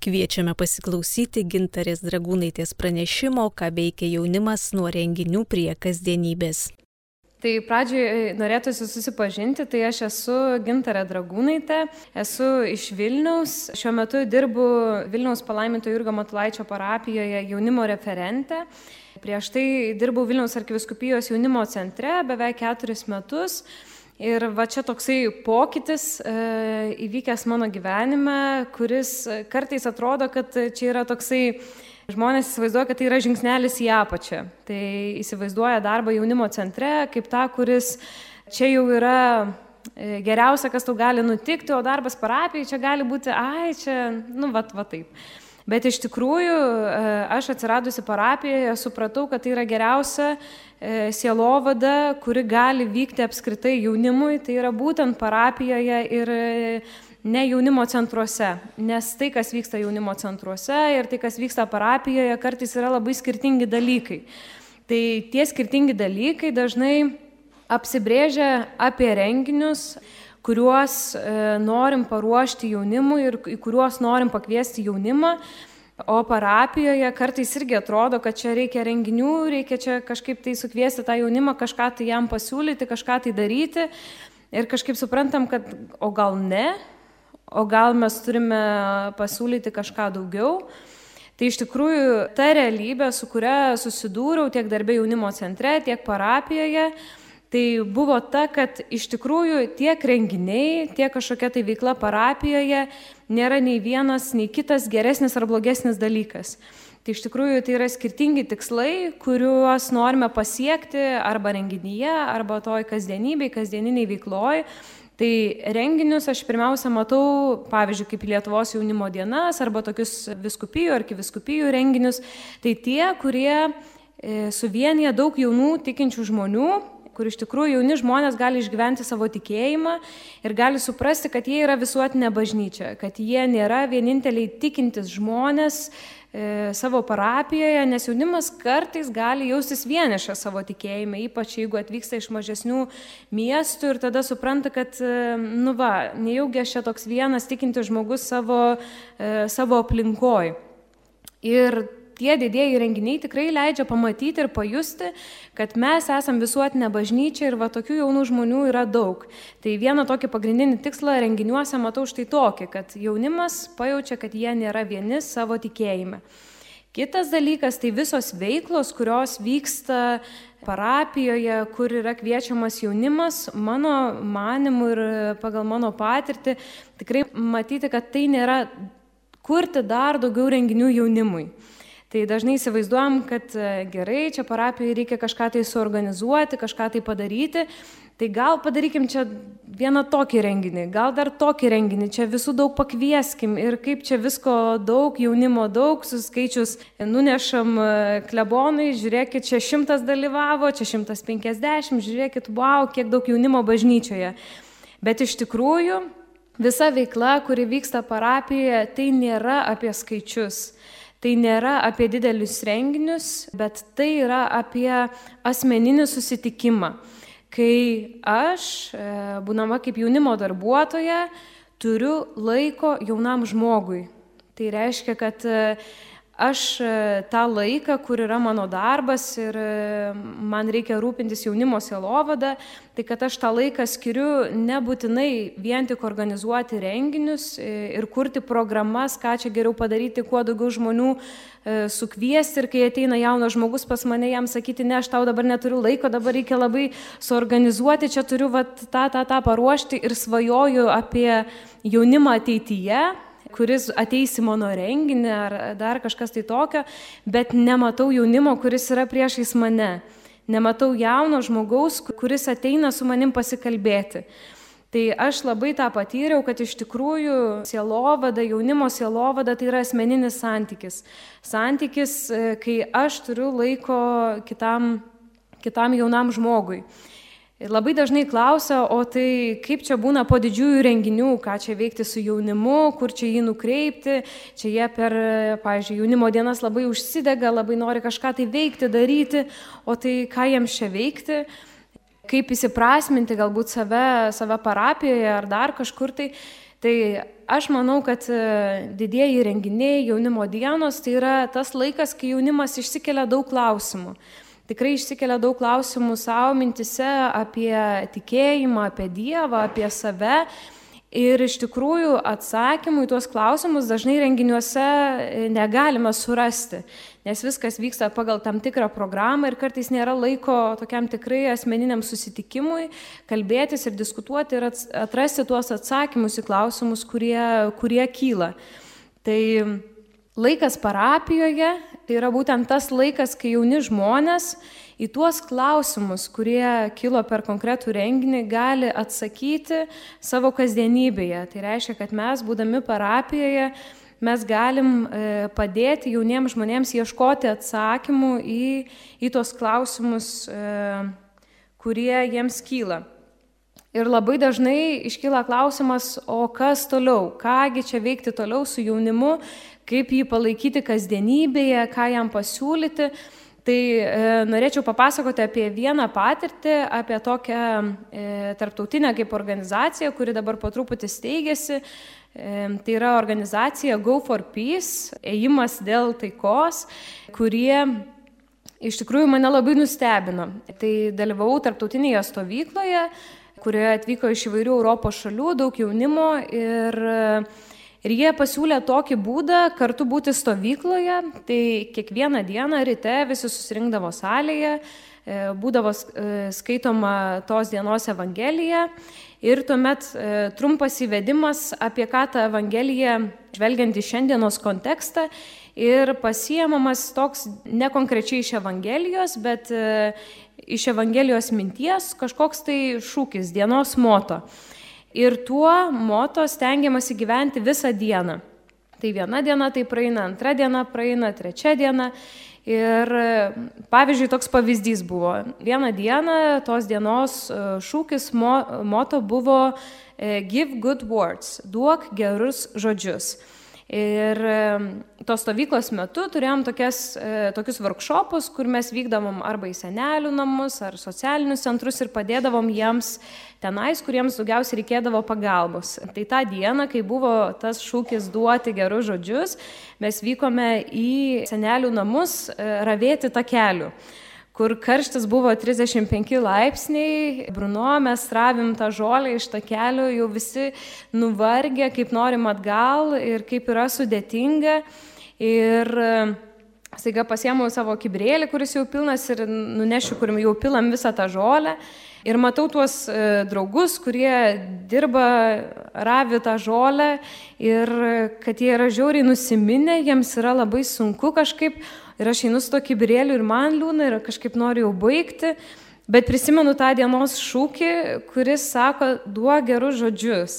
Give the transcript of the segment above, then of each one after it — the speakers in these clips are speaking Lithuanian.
Kviečiame pasiklausyti gintarės dragūnaitės pranešimo, ką veikia jaunimas nuo renginių prie kasdienybės. Tai pradžioj e, norėtųsi susipažinti, tai aš esu Gintarė Dragūnaitė, esu iš Vilniaus, šiuo metu dirbu Vilniaus palaiminto Jurgo Matulaičio parapijoje jaunimo referente. Prieš tai dirbau Vilniaus arkiviskupijos jaunimo centre beveik keturis metus. Ir va čia toksai pokytis e, įvykęs mano gyvenime, kuris kartais atrodo, kad čia yra toksai Žmonės įsivaizduoja, kad tai yra žingsnelis į apačią. Tai įsivaizduoja darbą jaunimo centre kaip tą, kuris čia jau yra e, geriausia, kas tau gali nutikti, o darbas parapijai čia gali būti, ai, čia, nu, va, va taip. Bet iš tikrųjų e, aš atsiradusi parapijoje supratau, kad tai yra geriausia e, sielovada, kuri gali vykti apskritai jaunimui, tai yra būtent parapijoje ir ne jaunimo centruose, nes tai, kas vyksta jaunimo centruose ir tai, kas vyksta parapijoje, kartais yra labai skirtingi dalykai. Tai tie skirtingi dalykai dažnai apsibrėžia apie renginius, kuriuos e, norim paruošti jaunimui ir į kuriuos norim pakviesti jaunimą. O parapijoje kartais irgi atrodo, kad čia reikia renginių, reikia čia kažkaip tai sukviesti tą jaunimą, kažką tai jam pasiūlyti, kažką tai daryti. Ir kažkaip suprantam, kad o gal ne, o gal mes turime pasiūlyti kažką daugiau. Tai iš tikrųjų ta realybė, su kuria susidūriau tiek darbė jaunimo centre, tiek parapijoje, tai buvo ta, kad iš tikrųjų tiek renginiai, tiek kažkokia tai veikla parapijoje nėra nei vienas, nei kitas geresnis ar blogesnis dalykas. Tai iš tikrųjų tai yra skirtingi tikslai, kuriuos norime pasiekti arba renginyje, arba toj kasdienybei, kasdieniniai veikloj. Tai renginius aš pirmiausia matau, pavyzdžiui, kaip Lietuvos jaunimo dienas arba tokius viskupijų ar kiviskupijų renginius. Tai tie, kurie e, suvienyje daug jaunų tikinčių žmonių, kur iš tikrųjų jauni žmonės gali išgyventi savo tikėjimą ir gali suprasti, kad jie yra visuotinė bažnyčia, kad jie nėra vieninteliai tikintis žmonės, E, savo parapijoje, nes jaunimas kartais gali jaustis vienišą savo tikėjime, ypač jeigu atvyksta iš mažesnių miestų ir tada supranta, kad, e, nu va, nejaugi aš čia toks vienas tikintis žmogus savo, e, savo aplinkoj. Ir tie didėjai renginiai tikrai leidžia pamatyti ir pajusti, kad mes esame visuotinė bažnyčia ir va tokių jaunų žmonių yra daug. Tai vieną tokį pagrindinį tikslą renginiuose matau štai tokį, kad jaunimas pajaučia, kad jie nėra vieni savo tikėjime. Kitas dalykas tai visos veiklos, kurios vyksta parapijoje, kur yra kviečiamas jaunimas, mano manimu ir pagal mano patirtį, tikrai matyti, kad tai nėra kurti dar daugiau renginių jaunimui. Tai dažnai įsivaizduojam, kad e, gerai, čia parapijai reikia kažką tai suorganizuoti, kažką tai padaryti. Tai gal padarykim čia vieną tokį renginį, gal dar tokį renginį, čia visų daug pakvieskim ir kaip čia visko daug, jaunimo daug, suskaičius nunešam e, klebonai, žiūrėkit, čia šimtas dalyvavo, čia šimtas penkisdešimt, žiūrėkit, wow, kiek daug jaunimo bažnyčioje. Bet iš tikrųjų visa veikla, kuri vyksta parapijoje, tai nėra apie skaičius. Tai nėra apie didelius renginius, bet tai yra apie asmeninį susitikimą. Kai aš, e, būnama kaip jaunimo darbuotoja, turiu laiko jaunam žmogui. Tai reiškia, kad e, aš e, tą laiką, kur yra mano darbas ir e, man reikia rūpintis jaunimo sielovada, tai kad aš tą laiką skiriu nebūtinai vien tik organizuoti renginius e, ir kurti programas, ką čia geriau padaryti, kuo daugiau žmonių sukviesti ir kai ateina jaunas žmogus pas mane jam sakyti, ne, aš tau dabar neturiu laiko, dabar reikia labai suorganizuoti, čia turiu vat, tą, tą, tą paruošti ir svajoju apie jaunimą ateityje kuris ateis į mano renginį ar dar kažkas tai tokio, bet nematau jaunimo, kuris yra priešais mane. Nematau jauno žmogaus, kuris ateina su manim pasikalbėti. Tai aš labai tą patyriau, kad iš tikrųjų sielovada, jaunimo sielovada tai yra asmeninis santykis. Santykis, e, kai aš turiu laiko kitam, kitam jaunam žmogui. Ir labai dažnai klausia, o tai kaip čia būna po didžiųjų renginių, ką čia veikti su jaunimu, kur čia jį nukreipti, čia jie per, pavyzdžiui, jaunimo dienas labai užsidega, labai nori kažką tai veikti, daryti, o tai ką jiems čia veikti, kaip įsiprasminti galbūt save, save parapijoje ar dar kažkur tai. Tai aš manau, kad e, didieji renginiai, jaunimo dienos, tai yra tas laikas, kai jaunimas išsikelia daug klausimų. Tikrai išsikelia daug klausimų savo mintise apie tikėjimą, apie Dievą, apie save. Ir iš tikrųjų atsakymų į tuos klausimus dažnai renginiuose e, negalime surasti, nes viskas vyksta pagal tam tikrą programą ir kartais nėra laiko tokiam tikrai asmeniniam susitikimui, kalbėtis ir diskutuoti ir atrasti tuos atsakymus į klausimus, kurie, kurie kyla. Tai laikas parapijoje yra būtent tas laikas, kai jauni žmonės į tuos klausimus, kurie kilo per konkretų renginį, gali atsakyti savo kasdienybėje. Tai reiškia, kad mes, būdami parapijoje, mes galim e, padėti jauniems žmonėms ieškoti atsakymų į, į tos klausimus, e, kurie jiems kyla. Ir labai dažnai iškyla klausimas, o kas toliau, kągi čia veikti toliau su jaunimu, kaip jį palaikyti kasdienybėje, ką jam pasiūlyti. Tai e, norėčiau papasakoti apie vieną patirtį, apie tokią e, tarptautinę kaip organizaciją, kuri dabar po truputį steigėsi. E, tai yra organizacija Go for Peace, ėjimas dėl taikos, kurie iš tikrųjų mane labai nustebino. Tai dalyvau tarptautinėje stovykloje, kurioje atvyko iš įvairių Europos šalių, daug jaunimo ir Ir jie pasiūlė tokį būdą kartu būti stovykloje, tai kiekvieną dieną ryte visi susirinkdavo salėje, e, būdavo e, skaitoma tos dienos Evangelija ir tuomet e, trumpas įvedimas apie ką ta Evangelija, žvelgiant į šiandienos kontekstą ir pasiemamas toks ne konkrečiai iš Evangelijos, bet iš Evangelijos minties kažkoks tai šūkis, dienos moto. Ir tuo moto stengiamasi gyventi visą dieną. Tai viena diena tai praeina, antra diena praeina, trečia diena. Ir pavyzdžiui, toks pavyzdys buvo. Vieną dieną tos dienos e, šūkis mo, moto buvo e, Give good words, duok gerus žodžius. Ir tos stovyklos metu turėjom tokias, e, tokius workshopus, kur mes vykdavom arba į senelių namus, ar socialinius centrus ir padėdavom jiems tenais, kuriems daugiausiai reikėdavo pagalbos. Tai tą dieną, kai buvo tas šūkis duoti gerus žodžius, mes vykome į senelių namus e, ravėti takelių kur karštis buvo 35 laipsniai, Bruno, mes ravim tą žolę iš takelio, jau visi nuvargę, kaip norim atgal ir kaip yra sudėtinga. Ir e, staiga pasiemu savo kibrėlį, kuris jau pilnas ir nunešiu, kur jau pilam visą tą žolę. Ir matau tuos e, draugus, kurie dirba, ravi tą žolę ir kad jie yra žiauriai nusiminę, jiems yra labai sunku kažkaip, Ir aš einu su to kibirėliu ir man liūna ir kažkaip noriu jau baigti. Bet prisimenu tą dienos šūkį, kuris sako, duok gerus žodžius.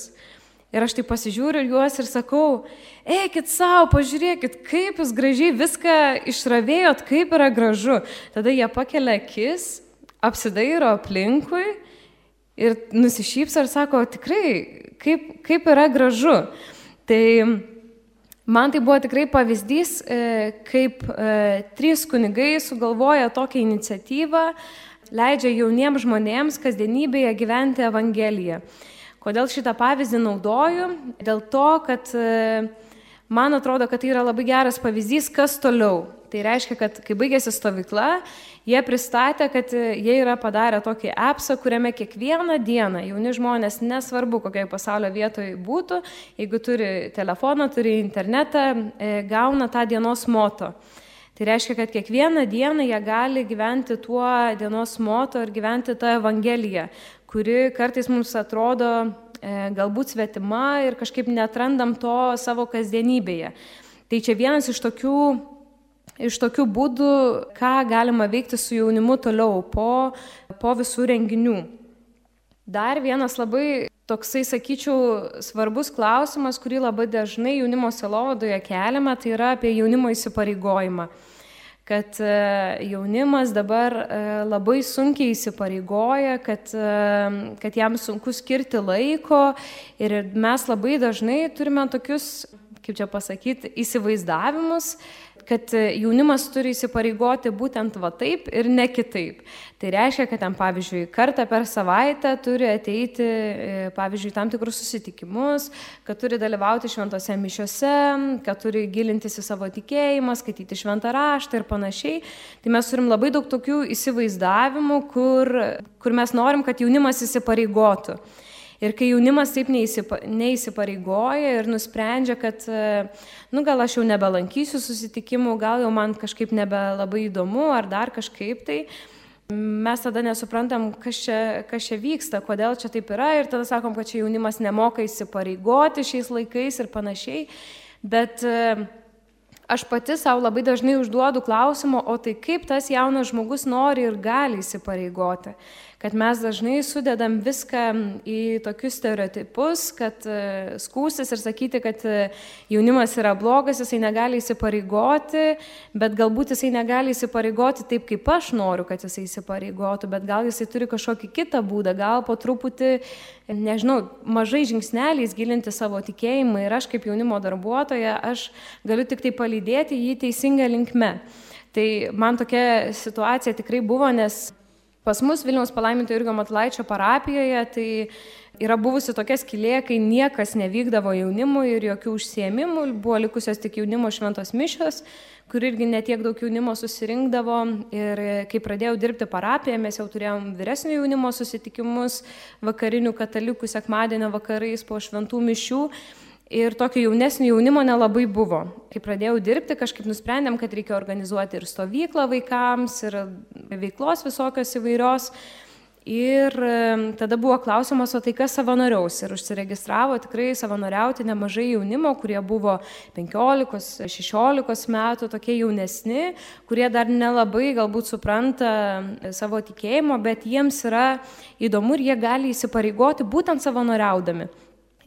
Ir aš tai pasižiūriu juos ir sakau, eikit savo, pažiūrėkit, kaip jūs gražiai viską išravėjot, kaip yra gražu. Tada jie pakelia akis, apsidairo aplinkui ir nusišypso ir sako, tikrai, kaip, kaip yra gražu. Tai Man tai buvo tikrai pavyzdys, e, kaip e, trys kunigai sugalvoja tokią iniciatyvą, leidžia jauniems žmonėms kasdienybėje gyventi Evangeliją. Kodėl šitą pavyzdį naudoju? Dėl to, kad e, man atrodo, kad tai yra labai geras pavyzdys, kas toliau. Tai reiškia, kad kai baigėsi stovykla, jie pristatė, kad jie yra padarę tokį appsą, kuriame kiekvieną dieną jauni žmonės, nesvarbu kokioje pasaulio vietoje būtų, jeigu turi telefoną, turi internetą, e, gauna tą dienos moto. Tai reiškia, kad kiekvieną dieną jie gali gyventi tuo dienos moto ir gyventi tą Evangeliją, kuri kartais mums atrodo e, galbūt svetima ir kažkaip netrandam to savo kasdienybėje. Tai čia vienas iš tokių iš tokių būdų, ką galima veikti su jaunimu toliau po, po visų renginių. Dar vienas labai toksai, sakyčiau, svarbus klausimas, kurį labai dažnai jaunimo selovadoje keliame, tai yra apie jaunimo įsipareigojimą. Kad e, jaunimas dabar e, labai sunkiai įsipareigoja, kad, e, kad jam sunku skirti laiko ir mes labai dažnai turime tokius, kaip čia pasakyti, įsivaizdavimus, kad jaunimas turi įsipareigoti būtent va taip ir ne kitaip. Tai reiškia, kad ten, pavyzdžiui, kartą per savaitę turi ateiti, e, pavyzdžiui, tam tikrus susitikimus, kad turi dalyvauti šventose mišiuose, kad turi gilintis į savo tikėjimą, skaityti šventą raštą ir panašiai. Tai mes turim labai daug tokių įsivaizdavimų, kur, kur mes norim, kad jaunimas įsipareigotų. Ir kai jaunimas taip neįsipareigoja ir nusprendžia, kad, nu gal aš jau nebelankysiu susitikimų, gal jau man kažkaip nebelabai įdomu ar dar kažkaip tai, mes tada nesuprantam, kas čia, kas čia vyksta, kodėl čia taip yra ir tada sakom, kad čia jaunimas nemoka įsipareigoti šiais laikais ir panašiai. Bet aš pati savo labai dažnai užduodu klausimą, o tai kaip tas jaunas žmogus nori ir gali įsipareigoti kad mes dažnai sudedam viską į tokius stereotipus, kad e, skūstis ir sakyti, kad e, jaunimas yra blogas, jisai negali įsipareigoti, bet galbūt jisai negali įsipareigoti taip, kaip aš noriu, kad jisai įsipareigotų, bet gal jisai turi kažkokį kitą būdą, gal po truputį, nežinau, mažai žingsneliais gilinti savo tikėjimą ir aš kaip jaunimo darbuotoja, aš galiu tik tai palydėti jį teisinga linkme. Tai man tokia situacija tikrai buvo, nes Pas mus Vilniaus palaiminto Jurgio Matlaičio parapijoje tai yra buvusi tokia skilė, kai niekas nevykdavo jaunimui ir jokių užsiemimų, buvo likusios tik jaunimo šventos mišios, kur irgi netiek daug jaunimo susirinkdavo. Ir kai pradėjau dirbti parapiją, mes jau turėjom vyresnio jaunimo susitikimus, vakarinių katalikų sekmadienio vakarais po šventų mišių. Ir tokio jaunesnio jaunimo nelabai buvo. Kai pradėjau dirbti, kažkaip nusprendėm, kad reikia organizuoti ir stovyklą vaikams, ir veiklos visokios įvairios. Ir tada buvo klausimas, o tai kas savanoriaus. Ir užsiregistravo tikrai savanoriauti nemažai jaunimo, kurie buvo 15-16 metų, tokie jaunesni, kurie dar nelabai galbūt supranta savo tikėjimo, bet jiems yra įdomu ir jie gali įsipareigoti būtent savanoriaudami.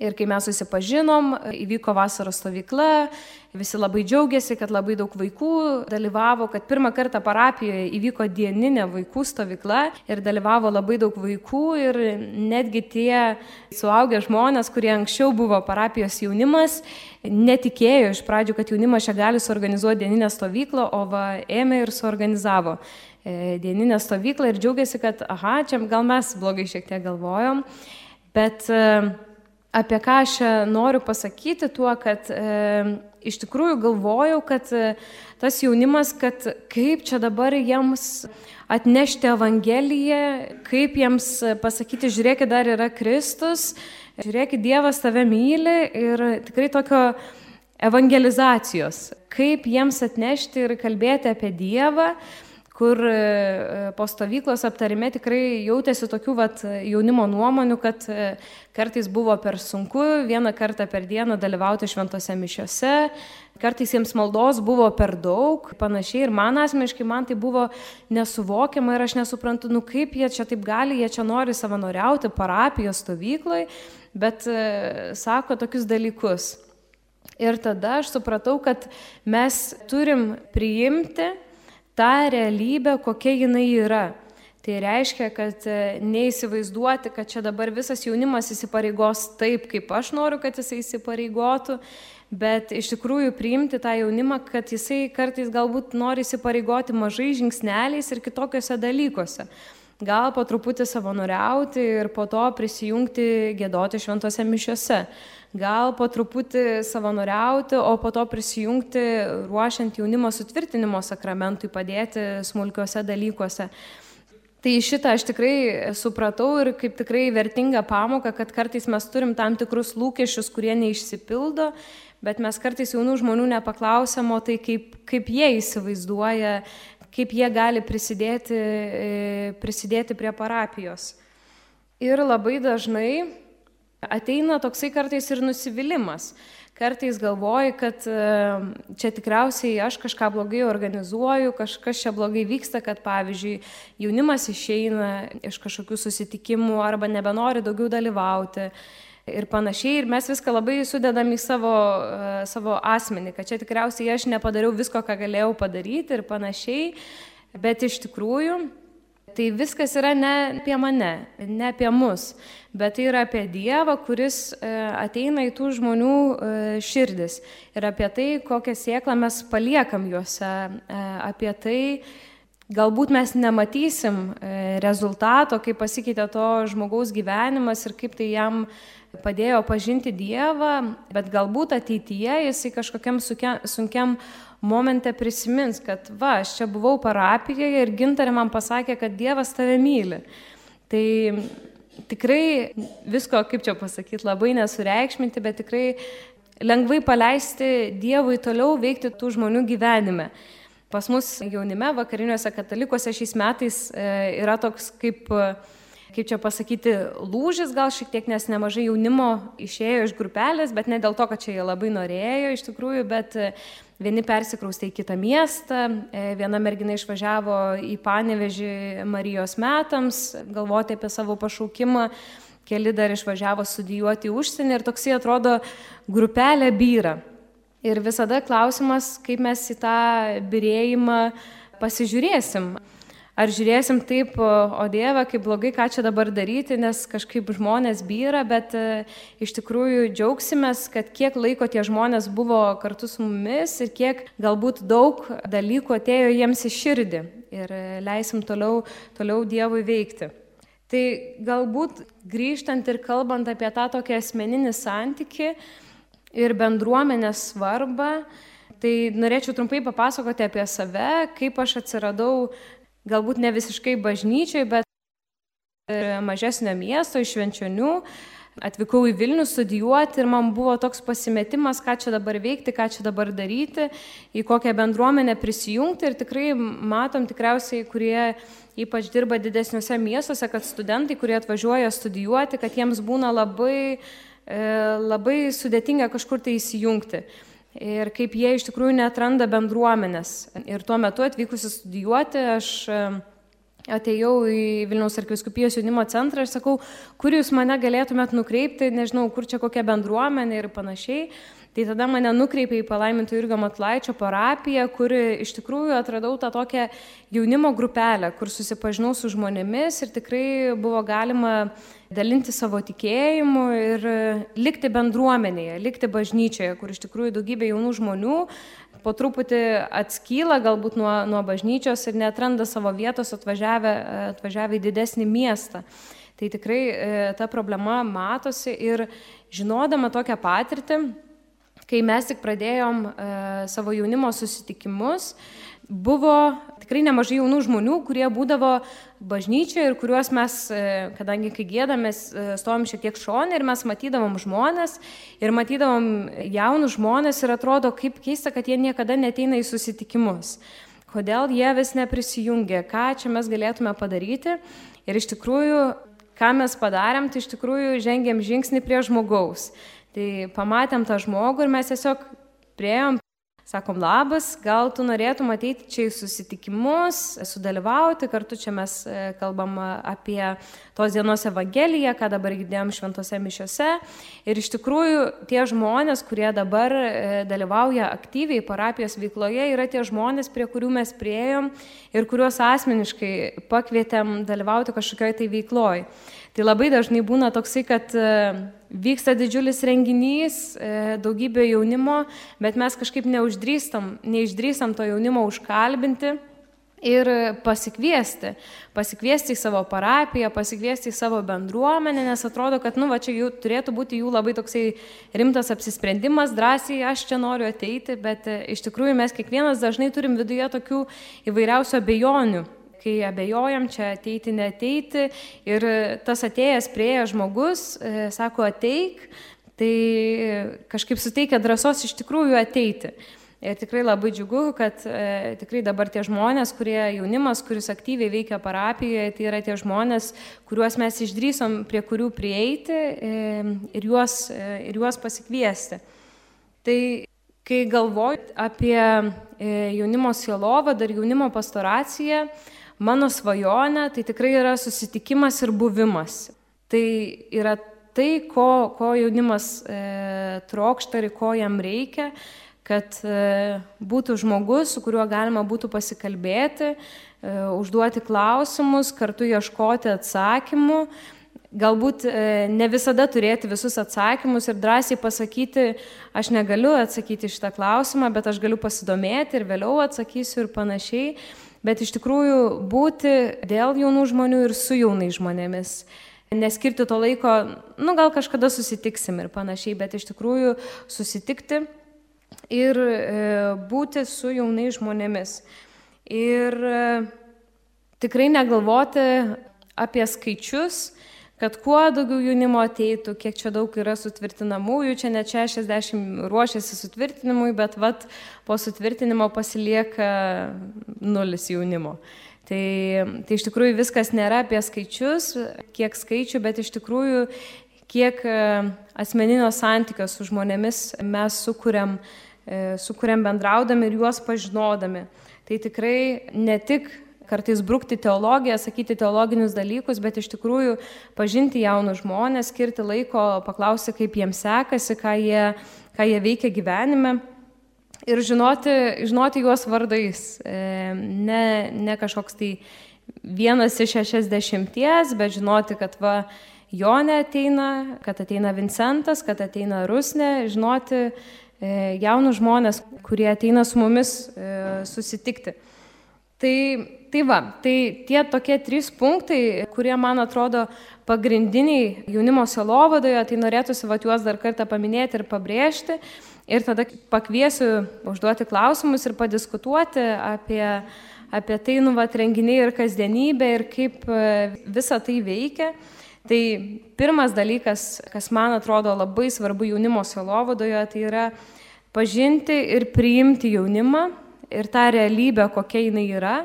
Ir kai mes susipažinom, įvyko vasaros stovykla, visi labai džiaugiasi, kad labai daug vaikų dalyvavo, kad pirmą kartą parapijoje įvyko dieninė vaikų stovykla ir dalyvavo labai daug vaikų ir netgi tie suaugę žmonės, kurie anksčiau buvo parapijos jaunimas, netikėjo iš pradžių, kad jaunimas čia gali suorganizuoti dieninę stovyklą, o va ėmė ir suorganizavo e, dieninę stovyklą ir džiaugiasi, kad, aha, čia gal mes blogai šiek tiek galvojom, bet uh, apie ką aš noriu pasakyti tuo, kad e, iš tikrųjų galvojau, kad e, tas jaunimas, kad kaip čia dabar jiems atnešti Evangeliją, kaip jiems pasakyti, žiūrėkit, dar yra Kristus, žiūrėkit, Dievas tave myli ir tikrai tokio evangelizacijos, kaip jiems atnešti ir kalbėti apie Dievą, kur e, po stovyklos aptarime tikrai jautėsi tokių vat, jaunimo nuomonių, kad e, kartais buvo per sunku vieną kartą per dieną dalyvauti šventose mišiose, kartais jiems maldos buvo per daug, panašiai ir man asmeniškai man tai buvo nesuvokiama ir aš nesuprantu, nu kaip jie čia taip gali, jie čia nori savanoriauti parapijos stovykloje, bet e, sako tokius dalykus. Ir tada aš supratau, kad mes turim priimti tą realybę, kokia jinai yra. Tai reiškia, kad e, neįsivaizduoti, kad čia dabar visas jaunimas įsipareigos taip, kaip aš noriu, kad jisai įsipareigotų, bet iš tikrųjų priimti tą jaunimą, kad jisai kartais galbūt nori įsipareigoti mažai žingsneliais ir kitokiuose dalykuose. Gal po truputį savanoriauti ir po to prisijungti gėdoti šventose mišiuose gal po truputį savanoriauti, o po to prisijungti ruošiant jaunimo sutvirtinimo sakramentui, padėti smulkiuose dalykuose. Tai šitą aš tikrai supratau ir kaip tikrai vertingą pamoką, kad kartais mes turim tam tikrus lūkesčius, kurie neišsipildo, bet mes kartais jaunų žmonių nepaklausiam, o tai kaip, kaip jie įsivaizduoja, kaip jie gali prisidėti, e, prisidėti prie parapijos. Ir labai dažnai ateina toksai kartais ir nusivylimas. Kartais galvoji, kad e, čia tikriausiai aš kažką blogai organizuoju, kažkas čia blogai vyksta, kad pavyzdžiui jaunimas išeina iš kažkokių susitikimų arba nebenori daugiau dalyvauti ir panašiai. Ir mes viską labai sudedam į savo, e, savo asmenį, kad čia tikriausiai aš nepadariau visko, ką galėjau padaryti ir panašiai. Bet iš tikrųjų Tai viskas yra ne apie mane, ne apie mus, bet tai yra apie Dievą, kuris e, ateina į tų žmonių e, širdis ir apie tai, kokią sėklą mes paliekam juose, apie tai, galbūt mes nematysim rezultato, kaip pasikeitė to žmogaus gyvenimas ir kaip tai jam padėjo pažinti Dievą, bet galbūt ateityje jisai kažkokiam sunkiam momente prisimins, kad va, aš čia buvau parapijoje ir gintarė man pasakė, kad Dievas tave myli. Tai tikrai visko, kaip čia pasakyti, labai nesureikšminti, bet tikrai lengvai paleisti Dievui toliau veikti tų žmonių gyvenime. Pas mus jaunime, vakariniuose katalikose šiais metais e, yra toks kaip kaip čia pasakyti, lūžis gal šiek tiek, nes nemažai jaunimo išėjo iš grupelės, bet ne dėl to, kad čia jie labai norėjo iš tikrųjų, bet Vieni persikraustė į kitą miestą, e, viena mergina išvažiavo į Panevežį Marijos metams, galvoti apie savo pašaukimą, keli dar išvažiavo studijuoti į užsienį ir toksai atrodo grupelė byra. Ir visada klausimas, kaip mes į tą birėjimą pasižiūrėsim. Ar žiūrėsim taip, o Dieve, kaip blogai, ką čia dabar daryti, nes kažkaip žmonės byra, bet e, iš tikrųjų džiaugsimės, kad kiek laiko tie žmonės buvo kartu su mumis ir kiek galbūt daug dalykų atėjo jiems į širdį ir e, leisim toliau, toliau Dievui veikti. Tai galbūt grįžtant ir kalbant apie tą tokį asmeninį santyki ir bendruomenės svarbą, tai norėčiau trumpai papasakoti apie save, kaip aš atsiradau galbūt ne visiškai bažnyčiai, bet mažesnio miesto iš Švenčionių. Atvykau į Vilnių studijuoti ir man buvo toks pasimetimas, ką čia dabar veikti, ką čia dabar daryti, į kokią bendruomenę prisijungti ir tikrai matom tikriausiai, kurie ypač dirba didesniuose miestuose, kad studentai, kurie atvažiuoja studijuoti, kad jiems būna labai, labai sudėtinga kažkur tai įsijungti ir kaip jie iš tikrųjų netranda bendruomenės. Ir tuo metu atvykusi studijuoti, aš e, atėjau į Vilniaus arkiviskupijos jaunimo centrą ir sakau, kur jūs mane galėtumėt nukreipti, nežinau, kur čia kokia bendruomenė ir panašiai. Tai tada mane nukreipė į palaimintų Jurgio Matlaičio parapiją, kur iš tikrųjų atradau tą tokią jaunimo grupelę, kur susipažinau su žmonėmis ir tikrai buvo galima dalinti savo tikėjimu ir likti bendruomenėje, likti bažnyčioje, kur iš tikrųjų daugybė jaunų žmonių po truputį atskyla galbūt nuo, nuo bažnyčios ir netranda savo vietos atvažiavę, atvažiavę į didesnį miestą. Tai tikrai e, ta problema matosi ir žinodama tokią patirtį, kai mes tik pradėjom e, savo jaunimo susitikimus, buvo tikrai nemažai jaunų žmonių, kurie būdavo bažnyčioje ir kuriuos mes, e, kadangi kai gėdamės, e, stovim šiek tiek šonė ir mes matydavom žmonės ir matydavom jaunus žmonės ir atrodo kaip keista, kad jie niekada neteina į susitikimus. Kodėl jie vis neprisijungia, ką čia mes galėtume padaryti. Ir iš tikrųjų, ką mes padarėm, tai iš tikrųjų žengėm žingsnį prie žmogaus. Tai pamatėm tą žmogų ir mes tiesiog prieėm, sakom labas, gal tu norėtum ateiti čia į susitikimus, sudalyvauti, kartu čia mes e, kalbam apie tos dienos Evangeliją, ką dabar girdėjom šventose mišiose. Ir iš tikrųjų tie žmonės, kurie dabar e, dalyvauja aktyviai parapijos veikloje, yra tie žmonės, prie kurių mes prieėjom ir kuriuos asmeniškai pakvietėm dalyvauti kažkokioj tai veikloj. Tai labai dažnai būna toksai, kad e, vyksta didžiulis renginys, e, daugybė jaunimo, bet mes kažkaip neuždrįstam, neišdrįstam to jaunimo užkalbinti ir pasikviesti. Pasikviesti į savo parapiją, pasikviesti į savo bendruomenę, nes atrodo, kad, nu, va, čia jų turėtų būti jų labai toksai rimtas apsisprendimas, drąsiai aš čia noriu ateiti, bet e, iš tikrųjų mes kiekvienas dažnai turim viduje tokių įvairiausių abejonių kai abejojam čia ateiti, neteiti ir tas atėjęs prieja žmogus, e, sako ateik, tai kažkaip suteikia drąsos iš tikrųjų ateiti. Ir tikrai labai džiugu, kad e, tikrai dabar tie žmonės, kurie jaunimas, kuris aktyviai veikia parapijoje, tai yra tie žmonės, kuriuos mes išdrysom, prie kurių prieiti e, ir juos, e, ir juos pasikviesti. Tai kai galvoju apie e, jaunimo sielovadą ir jaunimo pastoraciją, mano svajonė tai tikrai yra susitikimas ir buvimas. Tai yra tai, ko, ko jaunimas e, trokšta ir ko jam reikia, kad e, būtų žmogus, su kuriuo galima būtų pasikalbėti, e, užduoti klausimus, kartu ieškoti atsakymų. Galbūt e, ne visada turėti visus atsakymus ir drąsiai pasakyti, aš negaliu atsakyti šitą klausimą, bet aš galiu pasidomėti ir vėliau atsakysiu ir panašiai. Bet iš tikrųjų būti dėl jaunų žmonių ir su jaunais žmonėmis neskirti to laiko, nu gal kažkada susitiksim ir panašiai, bet iš tikrųjų susitikti ir e, būti su jaunais žmonėmis. Ir e, tikrai negalvoti apie skaičius, kad kuo daugiau jaunimo ateitų, kiek čia daug yra sutvirtinamųjų, čia net 60 ruošiasi sutvirtinimui, bet vat po sutvirtinimo pasilieka nulis jaunimo. Tai, tai iš tikrųjų viskas nėra apie skaičius, kiek skaičių, bet iš tikrųjų kiek e, asmeninio santykio su žmonėmis mes sukūrėm E, su kuriam bendraudami ir juos pažinodami. Tai tikrai ne tik kartais brukti teologiją, sakyti teologinius dalykus, bet iš tikrųjų pažinti jaunus žmonės, skirti laiko, paklausti, kaip jiems sekasi, ką jie, ką jie veikia gyvenime. Ir žinoti, žinoti juos vardais, e, ne, ne kažkoks tai vienas iš šešiasdešimties, bet žinoti, kad va, Jonė ateina, kad ateina Vincentas, kad ateina Rusnė, žinoti E, jaunus žmonės, kurie ateina su mumis e, susitikti. Tai, tai va, tai tie tokie trys punktai, kurie man atrodo pagrindiniai jaunimo selovadoje, tai norėtųsi va juos dar kartą paminėti ir pabrėžti. Ir tada pakviesiu užduoti klausimus ir padiskutuoti apie, apie tai, nu, va, renginiai ir kasdienybė ir kaip e, visa tai veikia. Tai pirmas dalykas, kas man atrodo labai svarbu jaunimo selovadoje, tai yra pažinti ir priimti jaunimą ir tą realybę, kokia jinai yra,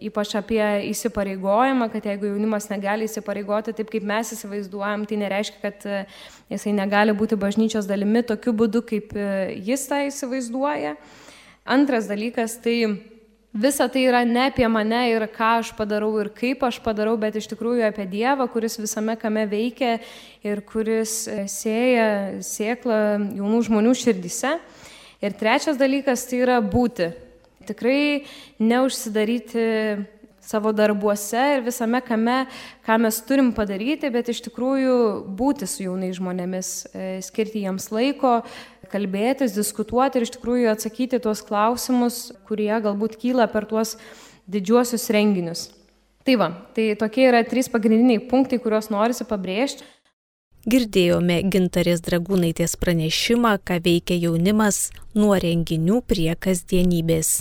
ypač apie įsipareigojimą, kad jeigu jaunimas negali įsipareigoti taip, kaip mes įsivaizduojam, tai nereiškia, kad e, jisai negali būti bažnyčios dalimi tokiu būdu, kaip e, jis tą įsivaizduoja. Antras dalykas, tai visa tai yra ne apie mane ir ką aš padarau ir kaip aš padarau, bet iš tikrųjų apie Dievą, kuris visame kame veikia ir kuris e, sėja sėklą jaunų žmonių širdise. Ir trečias dalykas tai yra būti. Tikrai neužsidaryti savo darbuose ir visame kame, ką mes turim padaryti, bet iš tikrųjų būti su jaunais žmonėmis, e, skirti jiems laiko, kalbėtis, diskutuoti ir iš tikrųjų atsakyti tuos klausimus, kurie galbūt kyla per tuos didžiuosius renginius. Tai va, tai tokie yra trys pagrindiniai punktai, kuriuos norisi pabrėžti. Girdėjome gintarės dragūnaitės pranešimą, ką veikia jaunimas nuo renginių prie kasdienybės.